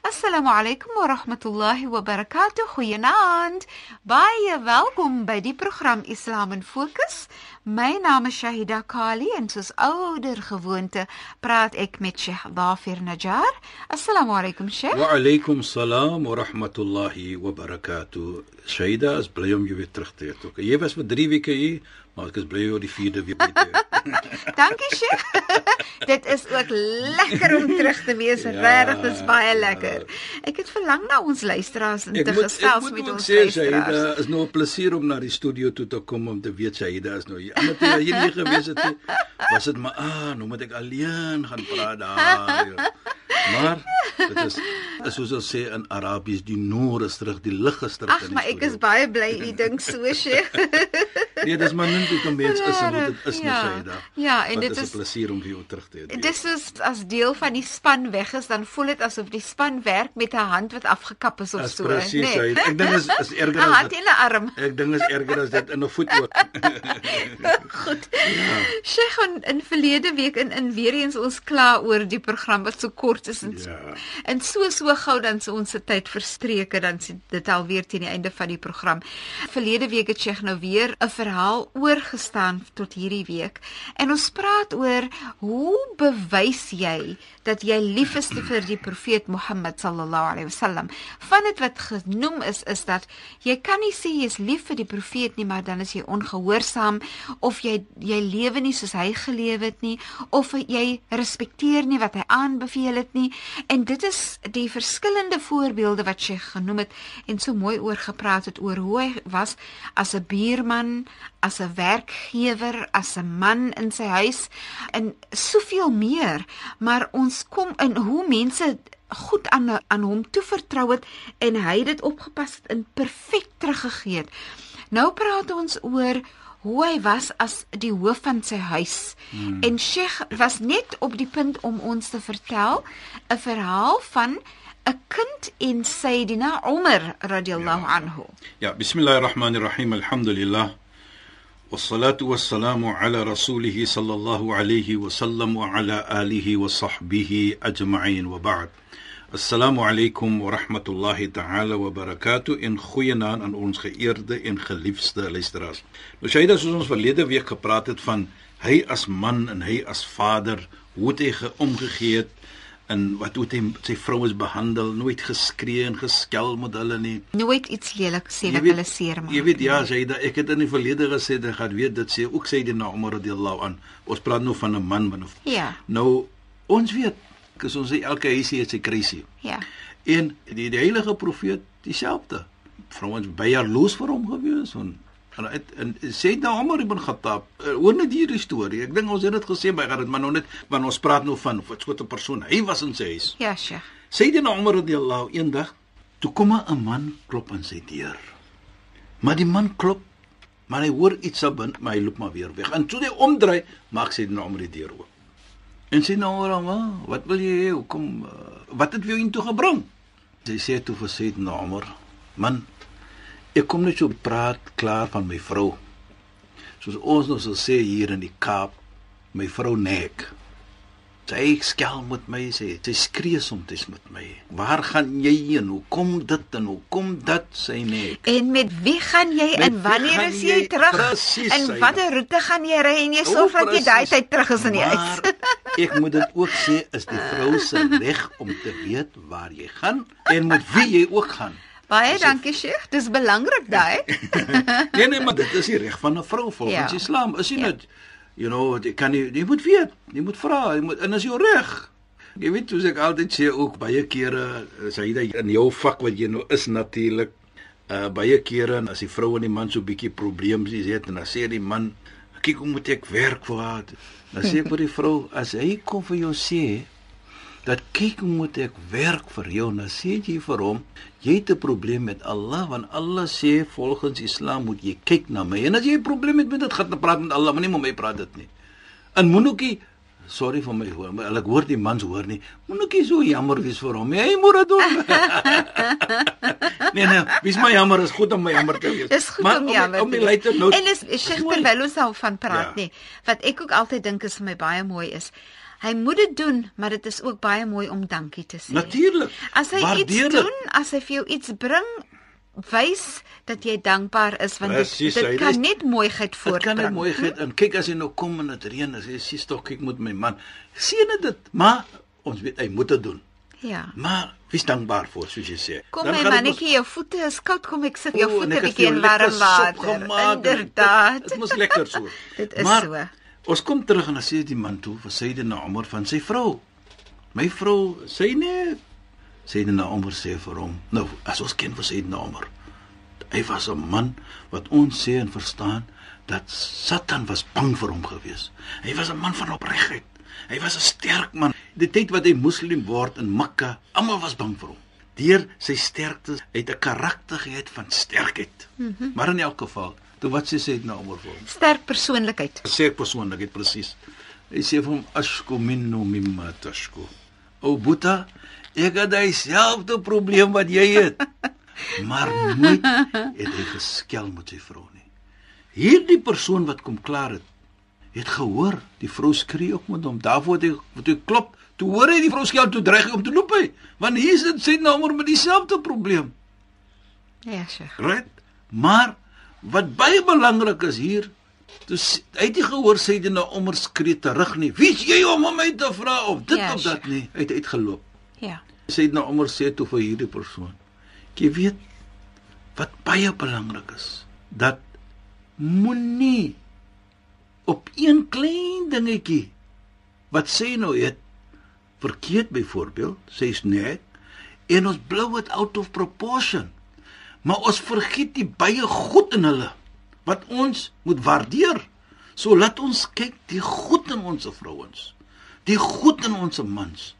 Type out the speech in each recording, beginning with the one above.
Assalamu alaykum wa rahmatullahi wa barakatuh. Goeienaand. Baie welkom by die program Islam in Fokus. My naam is Shahida Kali en soos ouer gewoonte praat ek met Sheikh Dafir Najjar. Assalamu alaykum Sheikh. Wa alaykum salaam wa rahmatullahi wa barakatuh. Shahida, is bly om jou weer terug te hê. Jy was vir 3 weke hier, maar ek is bly oor die 4de week by jou. Dankie Sheikh. dit is ook lekker om terug te wees. Ja, Regtig, dit is baie lekker. Ja. Ek het verlang na ons luisteraars en te gesels met ons sê, luisteraars. Dit is nou 'n plesier om na die studio toe te kom om te weet Shahida is nou hier. Ander toe jy nie gewees het nie, was dit maar ah, nou moet ek alleen gaan praat daar. Maar dit is soos ons sê in Arabies die noor is terug, die lig is terug. Ag, maar ek is baie bly u dink so, Sheikh. nee, dis maar net hoe 'n mens is en hoe dit is ja, Shahida. Ja, en dit is 'n plesier om jou terug te hê. Dit is as deel van die span weg is, dan voel dit asof die span werk met 'n hand wat afgekap is of so, nee. Ek dink is is erger as dit. 'n arm. Ek dink is erger as dit in 'n voet ook. Goed. Ja. Sheikh in, in verlede week in in weer eens ons kla oor die program wat so kort is en ja. en so so gou dan se ons se tyd verstreke dan sien dit alweer teen die einde van die program. Verlede week het Sheikh nou weer 'n verhaal oorgestaan tot hierdie week en ons praat oor hoe bewys jy dat jy lief is vir die profeet Mohammed sallallahu alaihi wasallam. Van dit wat genoem is is dat jy kan nie sê jy is lief vir die profeet nie, maar dan is jy ongehoorsaam of jy jy lewe nie soos hy gelewe het nie of jy respekteer nie wat hy aanbeveel het nie. En dit is die verskillende voorbeelde wat sy genoem het en so mooi oor gepraat het oor hoe hy was as 'n buurman, as 'n werkgewer, as 'n man in sy huis en soveel meer. Maar ons kom in hoe mense goed aan aan hom toevertrou het en hy dit opgepas het en perfek teruggegee het. Nou praat ons oor hoe hy was as die hoof van sy huis. Hmm. En Sheikh was net op die punt om ons te vertel 'n verhaal van 'n kind en Sayyidina Umar radhiyallahu ja. anhu. Ja, bismillahirrahmanirrahim. Alhamdulillah. والصلاه والسلام على رسوله صلى الله عليه وسلم وعلى اله وصحبه اجمعين وبعد Assalamu alaykum wa rahmatullahi ta'ala wa barakatuh en goeienaand aan ons geëerde en geliefde luisteraars. Nou Shaida soos ons verlede week gepraat het van hy as man en hy as vader, hoe het hy omgegee het en wat hoe hy sy vrouens behandel, nooit geskree en geskel met hulle nie. Nooit iets lelik sê wat hulle seer maak. Jy weet ja, Shaida, ek het in die verlede gesê dat gaan weet dit sê ook sê die na Umar radhiyallahu an. Ons praat nou van 'n man, man of. Ja. Nou ons weet is ons sê elke huisie het sy krisis. Ja. En die, die heilige profeet dieselfde. Vrouens by jaloes vir hom gewees en en, en, en sê nou Omar ibn Khattab, uh, hoor net hierdie storie. Ek dink ons het dit gesê by dit maar nou net want ons praat nou van wat so 'n persoon. Hy was in sy huis. Ja, Sheikh. Sê dit nou Omar radhiyallahu eendag toe kom 'n man klop aan sy deur. Maar die man klop maar hy hoor iets op maar hy loop maar weer weg. En toe hy omdraai, maak sy nou Omar die deur oop. En sê nou maar, wat wil jy hê? Hoekom uh, wat het jou intoe gebring? Sy sê toe vir sy namer, man, ek kom net so praat klaar van my vrou. Soos ons nou so sê hier in die Kaap, my vrou nek. Sy skel met my sê, sy skree soms met my. Waar gaan jy heen? Hoe kom dit en hoe kom dit sy net? En met wie gaan jy met en wanneer is jy, jy terug? Precies, en watter roete gaan jy ry en jy sorg dat jy daai tyd terug is in die huis? ek moet dit ook sê is die vrou se reg om te weet waar jy gaan en met wie jy ook gaan. Baie As dankie Sheikh, dis belangrik daai. nee nee, maar dit is die reg van 'n vrou volgens ja. Islam. Is jy ja. net you know, jy kan nie jy moet weet, jy moet vra, jy moet en is jou reg. Jy weet hoe ek altyd sê ook baie kere sê jy in jou vak wat jy nou is natuurlik uh baie kere as die vrou en die man so bietjie probleme het en dan sê die man kyk hoe moet ek werk vir haar? Dan sê ek vir die vrou as hy kom vir jou sê dat kyk hoe moet ek werk vir jou? Dan sê jy vir hom jy het 'n probleem met Allah want Allah sê volgens Islam moet jy kyk na my. En as jy 'n probleem het met dit gaan praat met Allah maar nie met my praat dit nie. En moenoetjie sorry vir my hoor maar ek hoor die mans hoor nie moenoetjie so jammer wees vir hom hy moet dit doen nee nee wie's my jammer is goed om my jammer te wees Dis goed maar om jammer. om die te wees. later nou En is is Sheikh terwyl ons al van praat Ja. nie. Wat ek ook altyd dink is vir my baie mooi is hy moet dit doen, maar dit is ook baie mooi om dankie te sê. natuurlik As hy iets doen, as hy vir jou iets bring, wys dat jy dankbaar is want dit, Presies, hy dit is- kan net mooiheid Dit voortbring. kan net mooi gaan en kyk as hy nou kom en dit reën as hy sê stok kyk moet my man sien dit maar ons weet hy moet dit doen Ja. maar wie's dankbaar vir soos jy sê Kom Dan my dit mannetjie, jou voete is koud, kom ek sit jou O, voete ek bietjie in warm water. Inderdaad. Dit mos lekker so. Dit is maar, so. Ons kom terug en dan sê die man toe vir Sayyidina Umar van sy vrou. My vrou sê nee. Sayyidina Umar sê vir hom, nou as ons ken vir Sayyidina Umar. Hy was 'n man wat ons sê en verstaan dat Satan was bang vir hom gewees. Hy was 'n man van opregtheid. Hy was 'n sterk man. Die tyd wat hy moslim word in Mekka, almal was bang vir hom. Deur sy sterkte, hy het 'n karakter gehad van sterkheid. Mm -hmm. Maar in elk geval, toe wat sê nou oor vir hom? Sterk persoonlikheid. Sê ek persoonlikheid presies. Hy sê vir hom ashku minnu mimma tashku. O Boeta, ek het dieselfde probleem wat jy het. Maar nooit het hy geskel met sy vrou nie. Hierdie persoon wat kom klaar het, het gehoor die vrou skree ook met hom. Daarvoor het hy het hy klop. Toe hoor hy die vrou skel toe dreig hy om te loop hy. Want hier is dit sê nou maar met dieselfde probleem. Ja, Sheikh. Right? Maar wat baie belangrik is hier, dis hy het nie gehoor sê dit nou ommer skree terug nie. Wie's jy om hom uit te vra of dit Ja, of dat nie? Hy het uitgeloop. Ja. Sê dit nou ommer sê toe vir hierdie persoon. Jy weet wat baie belangrik is, dat moenie op een klein dingetjie wat sê nou het verkeerd byvoorbeeld, sê's net en ons blou dit out of proportion. Maar ons vergiet die baie goed in hulle wat ons moet waardeer. So laat ons kyk die goed in ons vrouens. Die goed in ons mans.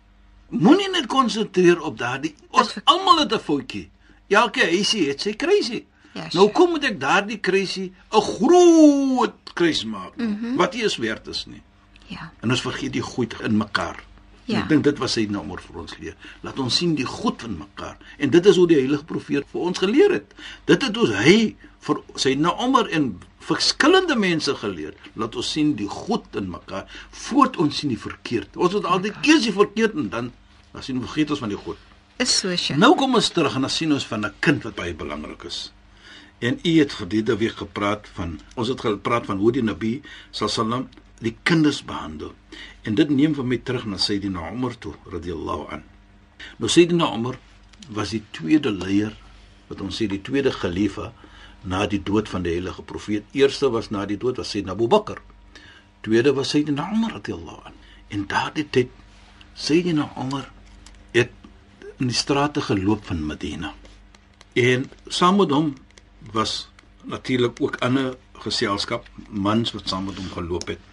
Moenie net konsentreer op daardie ons almal het 'n foutjie. Elke huisie het sy crazy. Ja, nou kom moet ek daardie crazy 'n groot kruis maak mm. -hmm. wat nie eens werd is nie. Ja. En ons vergeet die goed in mekaar. Ja. Ek dink dit was sy nommer vir ons leer. Laat ons sien die goed in mekaar. En dit is hoe die heilige profeet vir ons geleer het. Dit het ons hy vir sy nommer en verskillende mense geleer. Laat ons sien die goed in mekaar voordat ons sien die verkeerd. Ons moet altyd eers die verkeerd en dan dan sien vergeet ons van die goed. Is so, Sheikh. Nou kom ons terug en dan sien ons van 'n kind wat baie belangrik is. En u het gedurende week gepraat van ons het gepraat van hoe die Nabi sallam die kinders behandel. En dit neem vir my terug na Sayyidina Umar toe radhiyallahu an. Nou Sayyidina Umar was die tweede leier wat ons sê die tweede khalifa na die dood van die heilige profeet. Eerste was na die dood was Sayyidina Abu Bakr. Tweede was Sayyidina Umar radhiyallahu an. En daardie tyd Sayyidina Umar het in die strate geloop van Medina. En saam met hom was natuurlik ook ander geselskap mans wat saam met hom geloop het.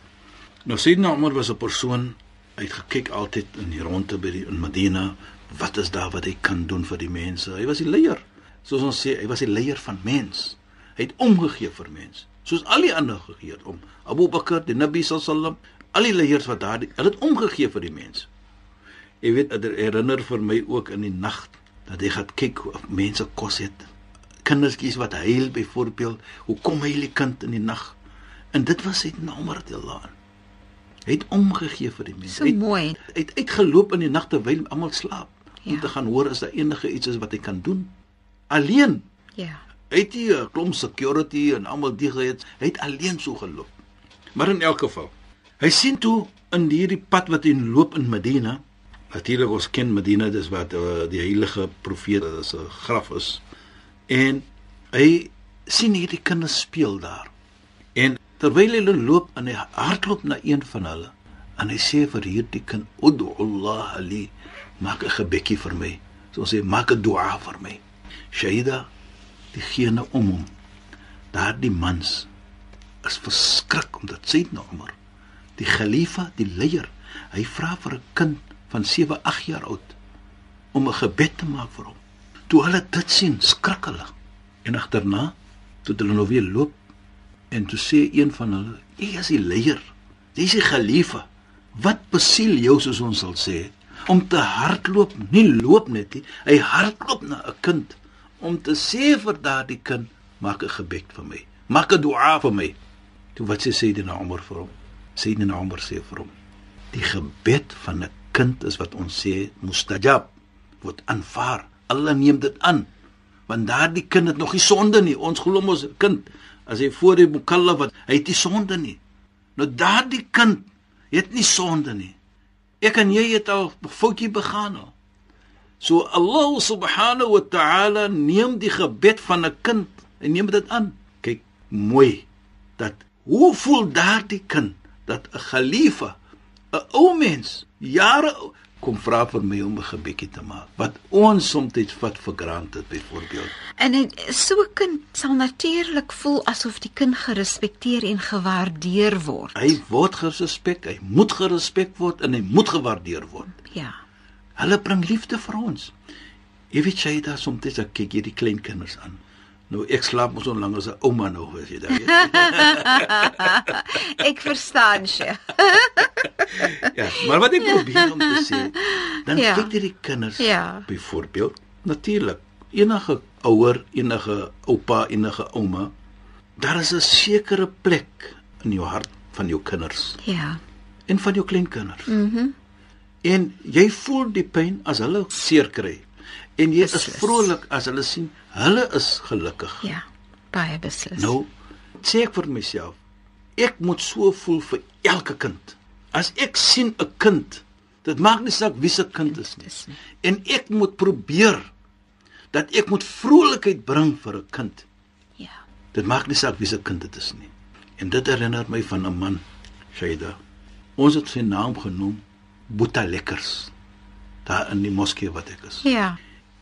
Nou Sayyidina Umar was 'n persoon hy het gekyk altyd in die rondte by die in Medina, wat is daar wat hy kan doen vir die mense? Hy was die leier. Soos ons sê, hy was die leier van mens. Hy het omgegee vir mens, soos al die ander gegee het om. Abu Bakr, die Nabi sallam, al die leiers wat daar, hulle het omgegee vir die mens. Jy weet, dit herinner vir my ook in die nag dat jy gaan kyk of mense kos het. Kindertjies wat huil byvoorbeeld, hoe kom hy die kind in die nag? En dit was hy Umar radhiyallahu an. Hy het omgegee vir die mense. So Hy het- mooi. Hy het uitgeloop in die nag terwyl almal slaap om Ja. te gaan hoor as daar enige iets is wat hy kan doen. Alleen. Ja. Hy het nie 'n klomp security en almal die gehad. Hy het alleen so geloop. Maar in elk geval, hy sien toe in hierdie pad wat hy loop in Medina. Natuurlik ons ken Medina, dis wat uh, die heilige profeet se graf is. En hy sien hierdie kinders speel daar. En terwyl hulle loop en hy hardloop na een van hulle, En hy sê vir hierdie kind, "Ud'u Allah li, maak 'n gebedjie vir my." So sê maak 'n dua vir my. Shaida, diegene om hom. Daardie mans is verskrik omdat Sayyidina Umar, die khalifa, die leier, hy vra vir 'n kind van 7, 8 jaar oud om 'n gebed te maak vir hom. Toe hulle dit sien, skrik hulle. En agterna, toe hulle nou weer loop en toe sê een van hulle, "Jy is die leier. Jy is die khalifa. Wat besiel jou soos ons sal sê om te hardloop, nie loop net nie. Hy hardloop na 'n kind om te sê vir daardie kind, maak 'n gebed vir my. Maak 'n dua vir my." Toe wat sê Sayyidina Umar vir hom? Sayyidina Umar sê vir hom: "Die gebed van 'n kind is wat ons sê mustajab word aanvaar. Allah neem dit aan. Want daardie kind het nog nie sonde nie. Ons glo mos kind as hy voor die mukallaf wat hy het nie sonde nie. Nou daardie kind het nie sonde nie. Ek en jy het al foutjie begaan al. So Allah subhanahu wa ta'ala neem die gebed van 'n kind en neem dit aan. Kyk mooi dat hoe voel daardie kind dat 'n khalifa 'n ou mens jare kom vra vir my om 'n gebedjie te maak wat ons soms vat vir granted byvoorbeeld En so 'n kind sal natuurlik voel asof die kind gerespekteer en gewaardeer word. hy word gerespek hy moet gerespek word en hy moet gewaardeer word Ja. hulle bring liefde vir ons jy weet jy daar soms ek kyk hierdie klein kinders aan nou ek slaap mos as 'n ouma nou as jy weet Ek verstaan, Sheikh. ja maar wat ek probeer om te sê dan Ja. kyk jy die kinders Ja. byvoorbeeld natuurlik enige ouer enige oupa enige ouma daar is 'n sekere plek in jou hart van jou kinders Ja. en van jou kleinkinders Mhm. Mm en jy voel die pyn as hulle seer kry en jy is Beslis. vrolik as hulle sien hulle is gelukkig Ja. Baie beslis. nou sê ek vir myself ek moet so voel vir elke kind as ek sien 'n kind dit maak nie saak wie se kind is nie. en ek moet probeer dat ek moet vrolikheid bring vir 'n kind Ja. dit maak nie saak wie se kind dit is nie en dit herinner my van 'n man Shaida ons het sy naam genoem Boeta Lekkers daar in die moskee wat ek is Ja.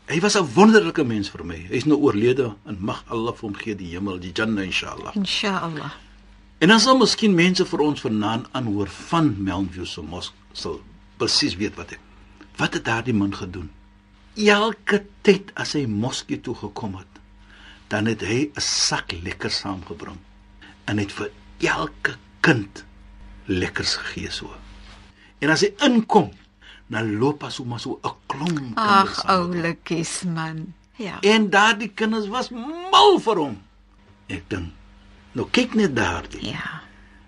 hy was 'n wonderlike mens vir my hy's nou oorlede en mag Allah vir hom gee die hemel die Jannah inshallah Inshallah. En dan sal miskien mense vir ons vanaand aanhoor van Melville se mos sal presies weet wat ek. Wat het daardie man gedoen? Elke tyd as hy moskee toe gekom het, dan het hy 'n sak lekker saamgebring en het vir elke kind lekkers gegee so. En as hy inkom, dan loop hy sommer so 'n klomp kinders Ag, hom. oulikies man. Ja. En daardie kinders was mal vir hom. Ek dink, nou kyk net daardie. Ja.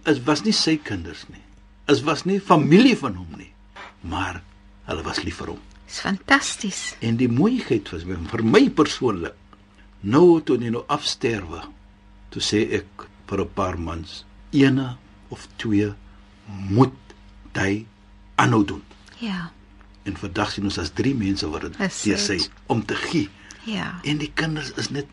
Dit was nie sy kinders nie. Dit was nie familie van hom nie, maar hulle was lief vir hom. Dis fantasties. En die mooiheid was vir vir my persoonlik. Nou toe hy nou afsterwe, toe sê ek vir 'n paar mans, ene of twee moet hy aanhou doen. Ja. En vandag sien ons as drie mense wat dit teer sy om te gee. Ja. En die kinders is net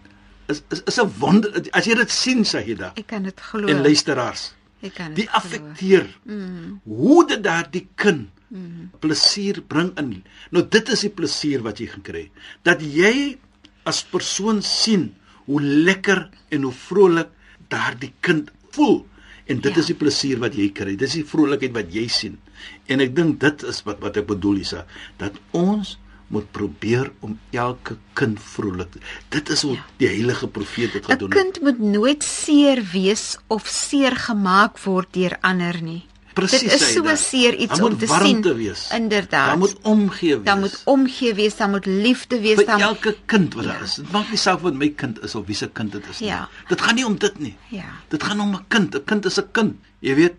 is is, is 'n wonder as jy dit sien Sahida Ek kan dit glo. en luisteraars. Ek kan dit Die affekteer. Mm. Hoe dit daardie kind mm. plesier bring in. Nou dit is die plesier wat jy gaan kry. Dat jy as persoon sien hoe lekker en hoe vrolik daardie kind voel. En dit Ja. is die plesier wat jy kry. Dis die vrolikheid wat jy sien. En ek dink dit is wat wat ek bedoel Isa, dat ons moet probeer om elke kind vrolik. Dit is hoe Ja. die heilige profeet 'n gedoen het. Kind moet nooit seer wees of seer gemaak word deur ander nie. Presies, Dit is so seer iets om te sien. Wees. Inderdaad. Daar moet omgee wees. Daar moet omgee wees, daar moet liefde wees, vir daar elke kind wat Ja. daar is. Dit maak nie saak wat my kind is of wie se kind dit is nie. Ja. Dit gaan nie om dit nie. Ja. Dit gaan om 'n kind. 'n Kind is 'n kind, jy weet.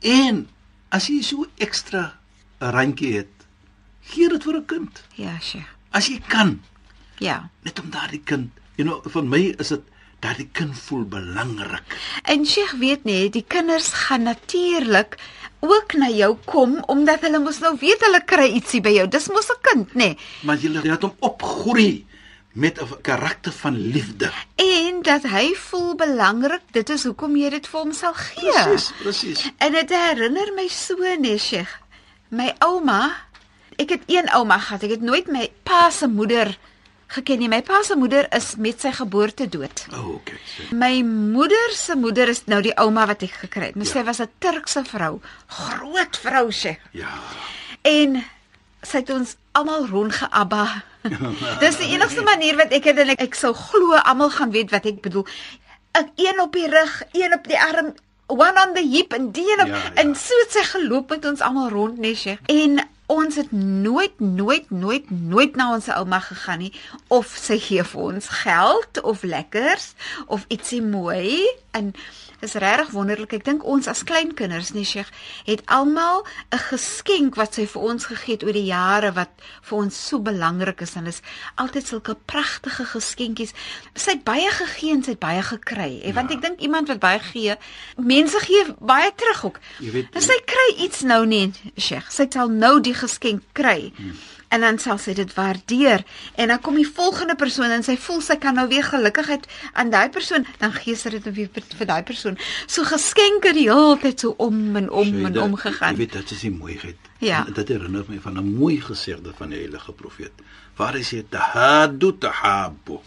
En as jy so ekstra 'n randjie het, gee dit vir 'n kind. Ja, Sheikh. As jy kan, Ja. net om daardie kind, you know, vir my is dit daardie kind voel belangrik. En Sheikh weet nie, die kinders gaan natuurlik ook na jou kom omdat hulle mos nou weet hulle kry ietsie by jou. Dis mos 'n kind, nê? Maar jy laat hom opgroei met 'n karakter van liefde. En dat hy voel belangrik. Dit is hoekom jy dit vir hom sal gee. Presies, presies. En dit herinner my so, nee, Sheikh. My ouma, ek het een ouma gehad. Ek het nooit my pa se moeder geken nie. My pa se moeder is met sy geboorte dood. O, oh, okay. So. My moeder se moeder is nou die ouma wat ek gekry het. Nou Ja. sy was 'n Turkse vrou, groot vrou Sheikh. Ja. En sy het ons almal rondgeabba. Dis die enigste manier wat ek het en ek, ek sou glo almal gaan weet wat ek bedoel. Ek een op die rug, een op die arm, one on the hip en die een op Ja, ja. en so het sy geloop met ons almal rond nee Sheikh. En ons het nooit nooit nooit nooit na ons ouma gegaan nie. Of sy gee vir ons geld of lekkers of ietsie mooi en Dis regtig wonderlik. Ek dink ons as kleinkinders, nee Sheikh, het almal 'n geskenk wat sy vir ons gegee het oor die jare wat vir ons so belangrik is en dis altyd sulke pragtige geskenkies. Sy het baie gegee en sy het baie gekry. Ja. Want ek dink iemand wat baie gee, mense gee baie terug ook. Jy weet- en sy kry iets nou nie, Sheikh. Sy sal nou die geskenk kry. Hmm. En dan sal sy dit waardeer en dan kom die volgende persoon en sy voel sy kan nou weer gelukigheid aan daai persoon, dan gee sy dit weer vir, daai persoon. So geskenke die hele tyd so om en om en Shaida, om gegaan. Jy weet dit is die mooiheid. Ja. En Dit herinner my van 'n mooi gesegde van die heilige profeet. Waar hy sê tahadu tahabu.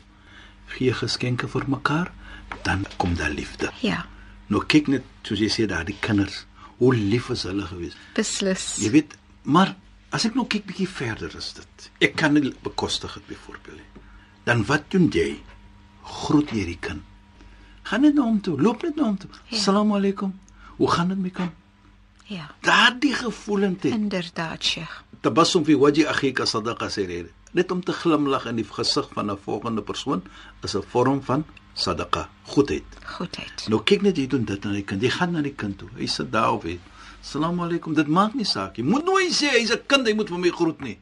Gee geskenke vir mekaar, dan kom daar liefde. Ja, Nou kyk net soos jy sê daardie kinders, hoe lief is hulle gewees. beslis. Jy weet, maar as ek nou kyk bietjie verder is dit. Ek kan nie bekostig dit byvoorbeeld. Dan wat doen jy? Groet jy die kind. Gaan net na hom toe, loop net na hom toe. Ja. Assalamu alaykum. Hoe gaan dit met kan? Ja, Daardie gevoelendheid. inderdaad, Sheikh. Tabassum fi wajhi akhika sadaqa sirr. Net om te glimlag in die gesig van 'n volgende persoon is 'n vorm van sadaqa, goedheid. Goedheid. Nou kyk net jy doen dit aan die kind. Jy gaan na die kind toe. Hy sit daar of hy Assalamu alaykum. Dit maak nie saak. Jy moet nooit sê hy's 'n kind, hy moet vir my groet nie.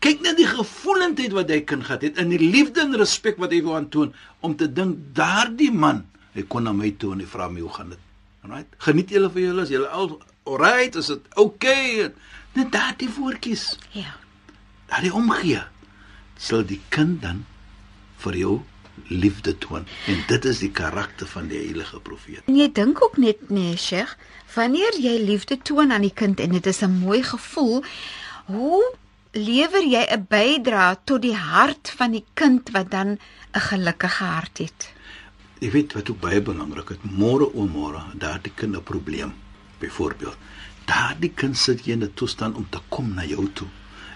Kyk net die gevoelendheid wat hy kind gehad het en die liefde en respek wat hy wou aantoon om te dink daardie man, hy kon na my toe en hy vra my hoe gaan dit? Alright? Geniet julle vir julle, is julle al alright? Is dit okay? Net daardie woordjies, Ja. daardie omgee sal die kind dan vir jou liefde toon en dit is die karakter van die heilige profeet. En jy dink ook net nee, Sheikh, wanneer jy liefde toon aan die kind en dit is 'n mooi gevoel, hoe lewer jy 'n bydrae tot die hart van die kind wat dan 'n gelukkige hart het? Jy weet wat ook baie belangrik is, môre o môre, daardie kind 'n probleem. Byvoorbeeld, daardie kind sit jy in 'n toestand om te kom na jou toe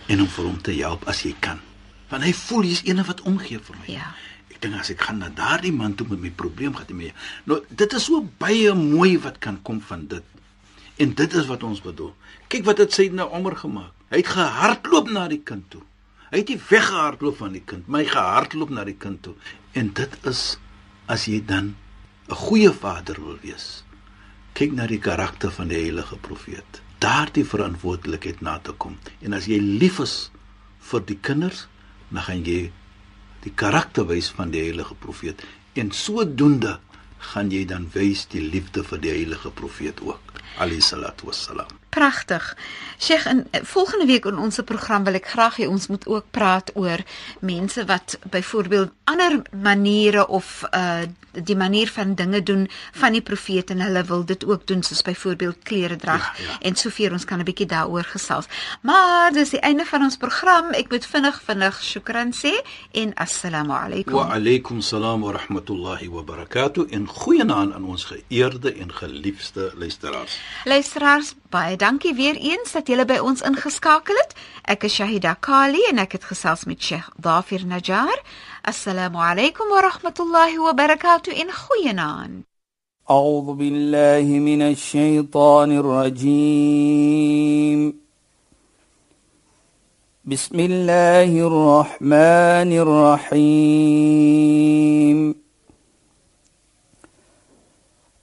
en om vir hom te help as jy kan. Want hy voel jy's eene wat omgee vir my. Ja. Ek dink as ek gaan na daardie man toe met my probleem gaan hy mee. Nou, dit is so baie mooi wat kan kom van dit. En dit is wat ons bedoel. Kyk wat het sy nou Omar gemaak. Hy het gehardloop na die kind toe. Hy het nie weggehardloop van die kind, maar hy gehardloop na die kind toe. En dit is as jy dan 'n goeie vader wil wees. Kyk na die karakter van die heilige profeet. Daardie verantwoordelikheid na te kom. En as jy lief is vir die kinders, dan gaan jy die karakter wys van die heilige profeet en sodoende gaan jy dan wys die liefde vir die heilige profeet ook. Ali salatu wassalam. Pragtig. Sheikh, in eh, volgende week in ons program wil ek graag hê ons moet ook praat oor mense wat byvoorbeeld ander maniere of uh die manier van dinge doen van die profeet en hulle wil dit ook doen soos byvoorbeeld klere dra Ja, ja. en soveel ons kan 'n bietjie daaroor gesels. Maar dis die einde van ons program. Ek moet vinnig vinnig shukran sê en assalamu alaykum. Wa alaykum salaam wa rahmatullahi wa barakatuh en goeienaand aan ons geëerde en geliefde luisteraars Luisteraars, baie dankie weer eens dat julle by ons ingeskakel het. Ek is Shahida Kali en ek het gesels met Sheikh Dafir Najjar. Assalamu alaykum wa rahmatullahi wa barakatuh in goeienaand. أعوذ بالله من الشيطان الرجيم بسم الله الرحمن الرحيم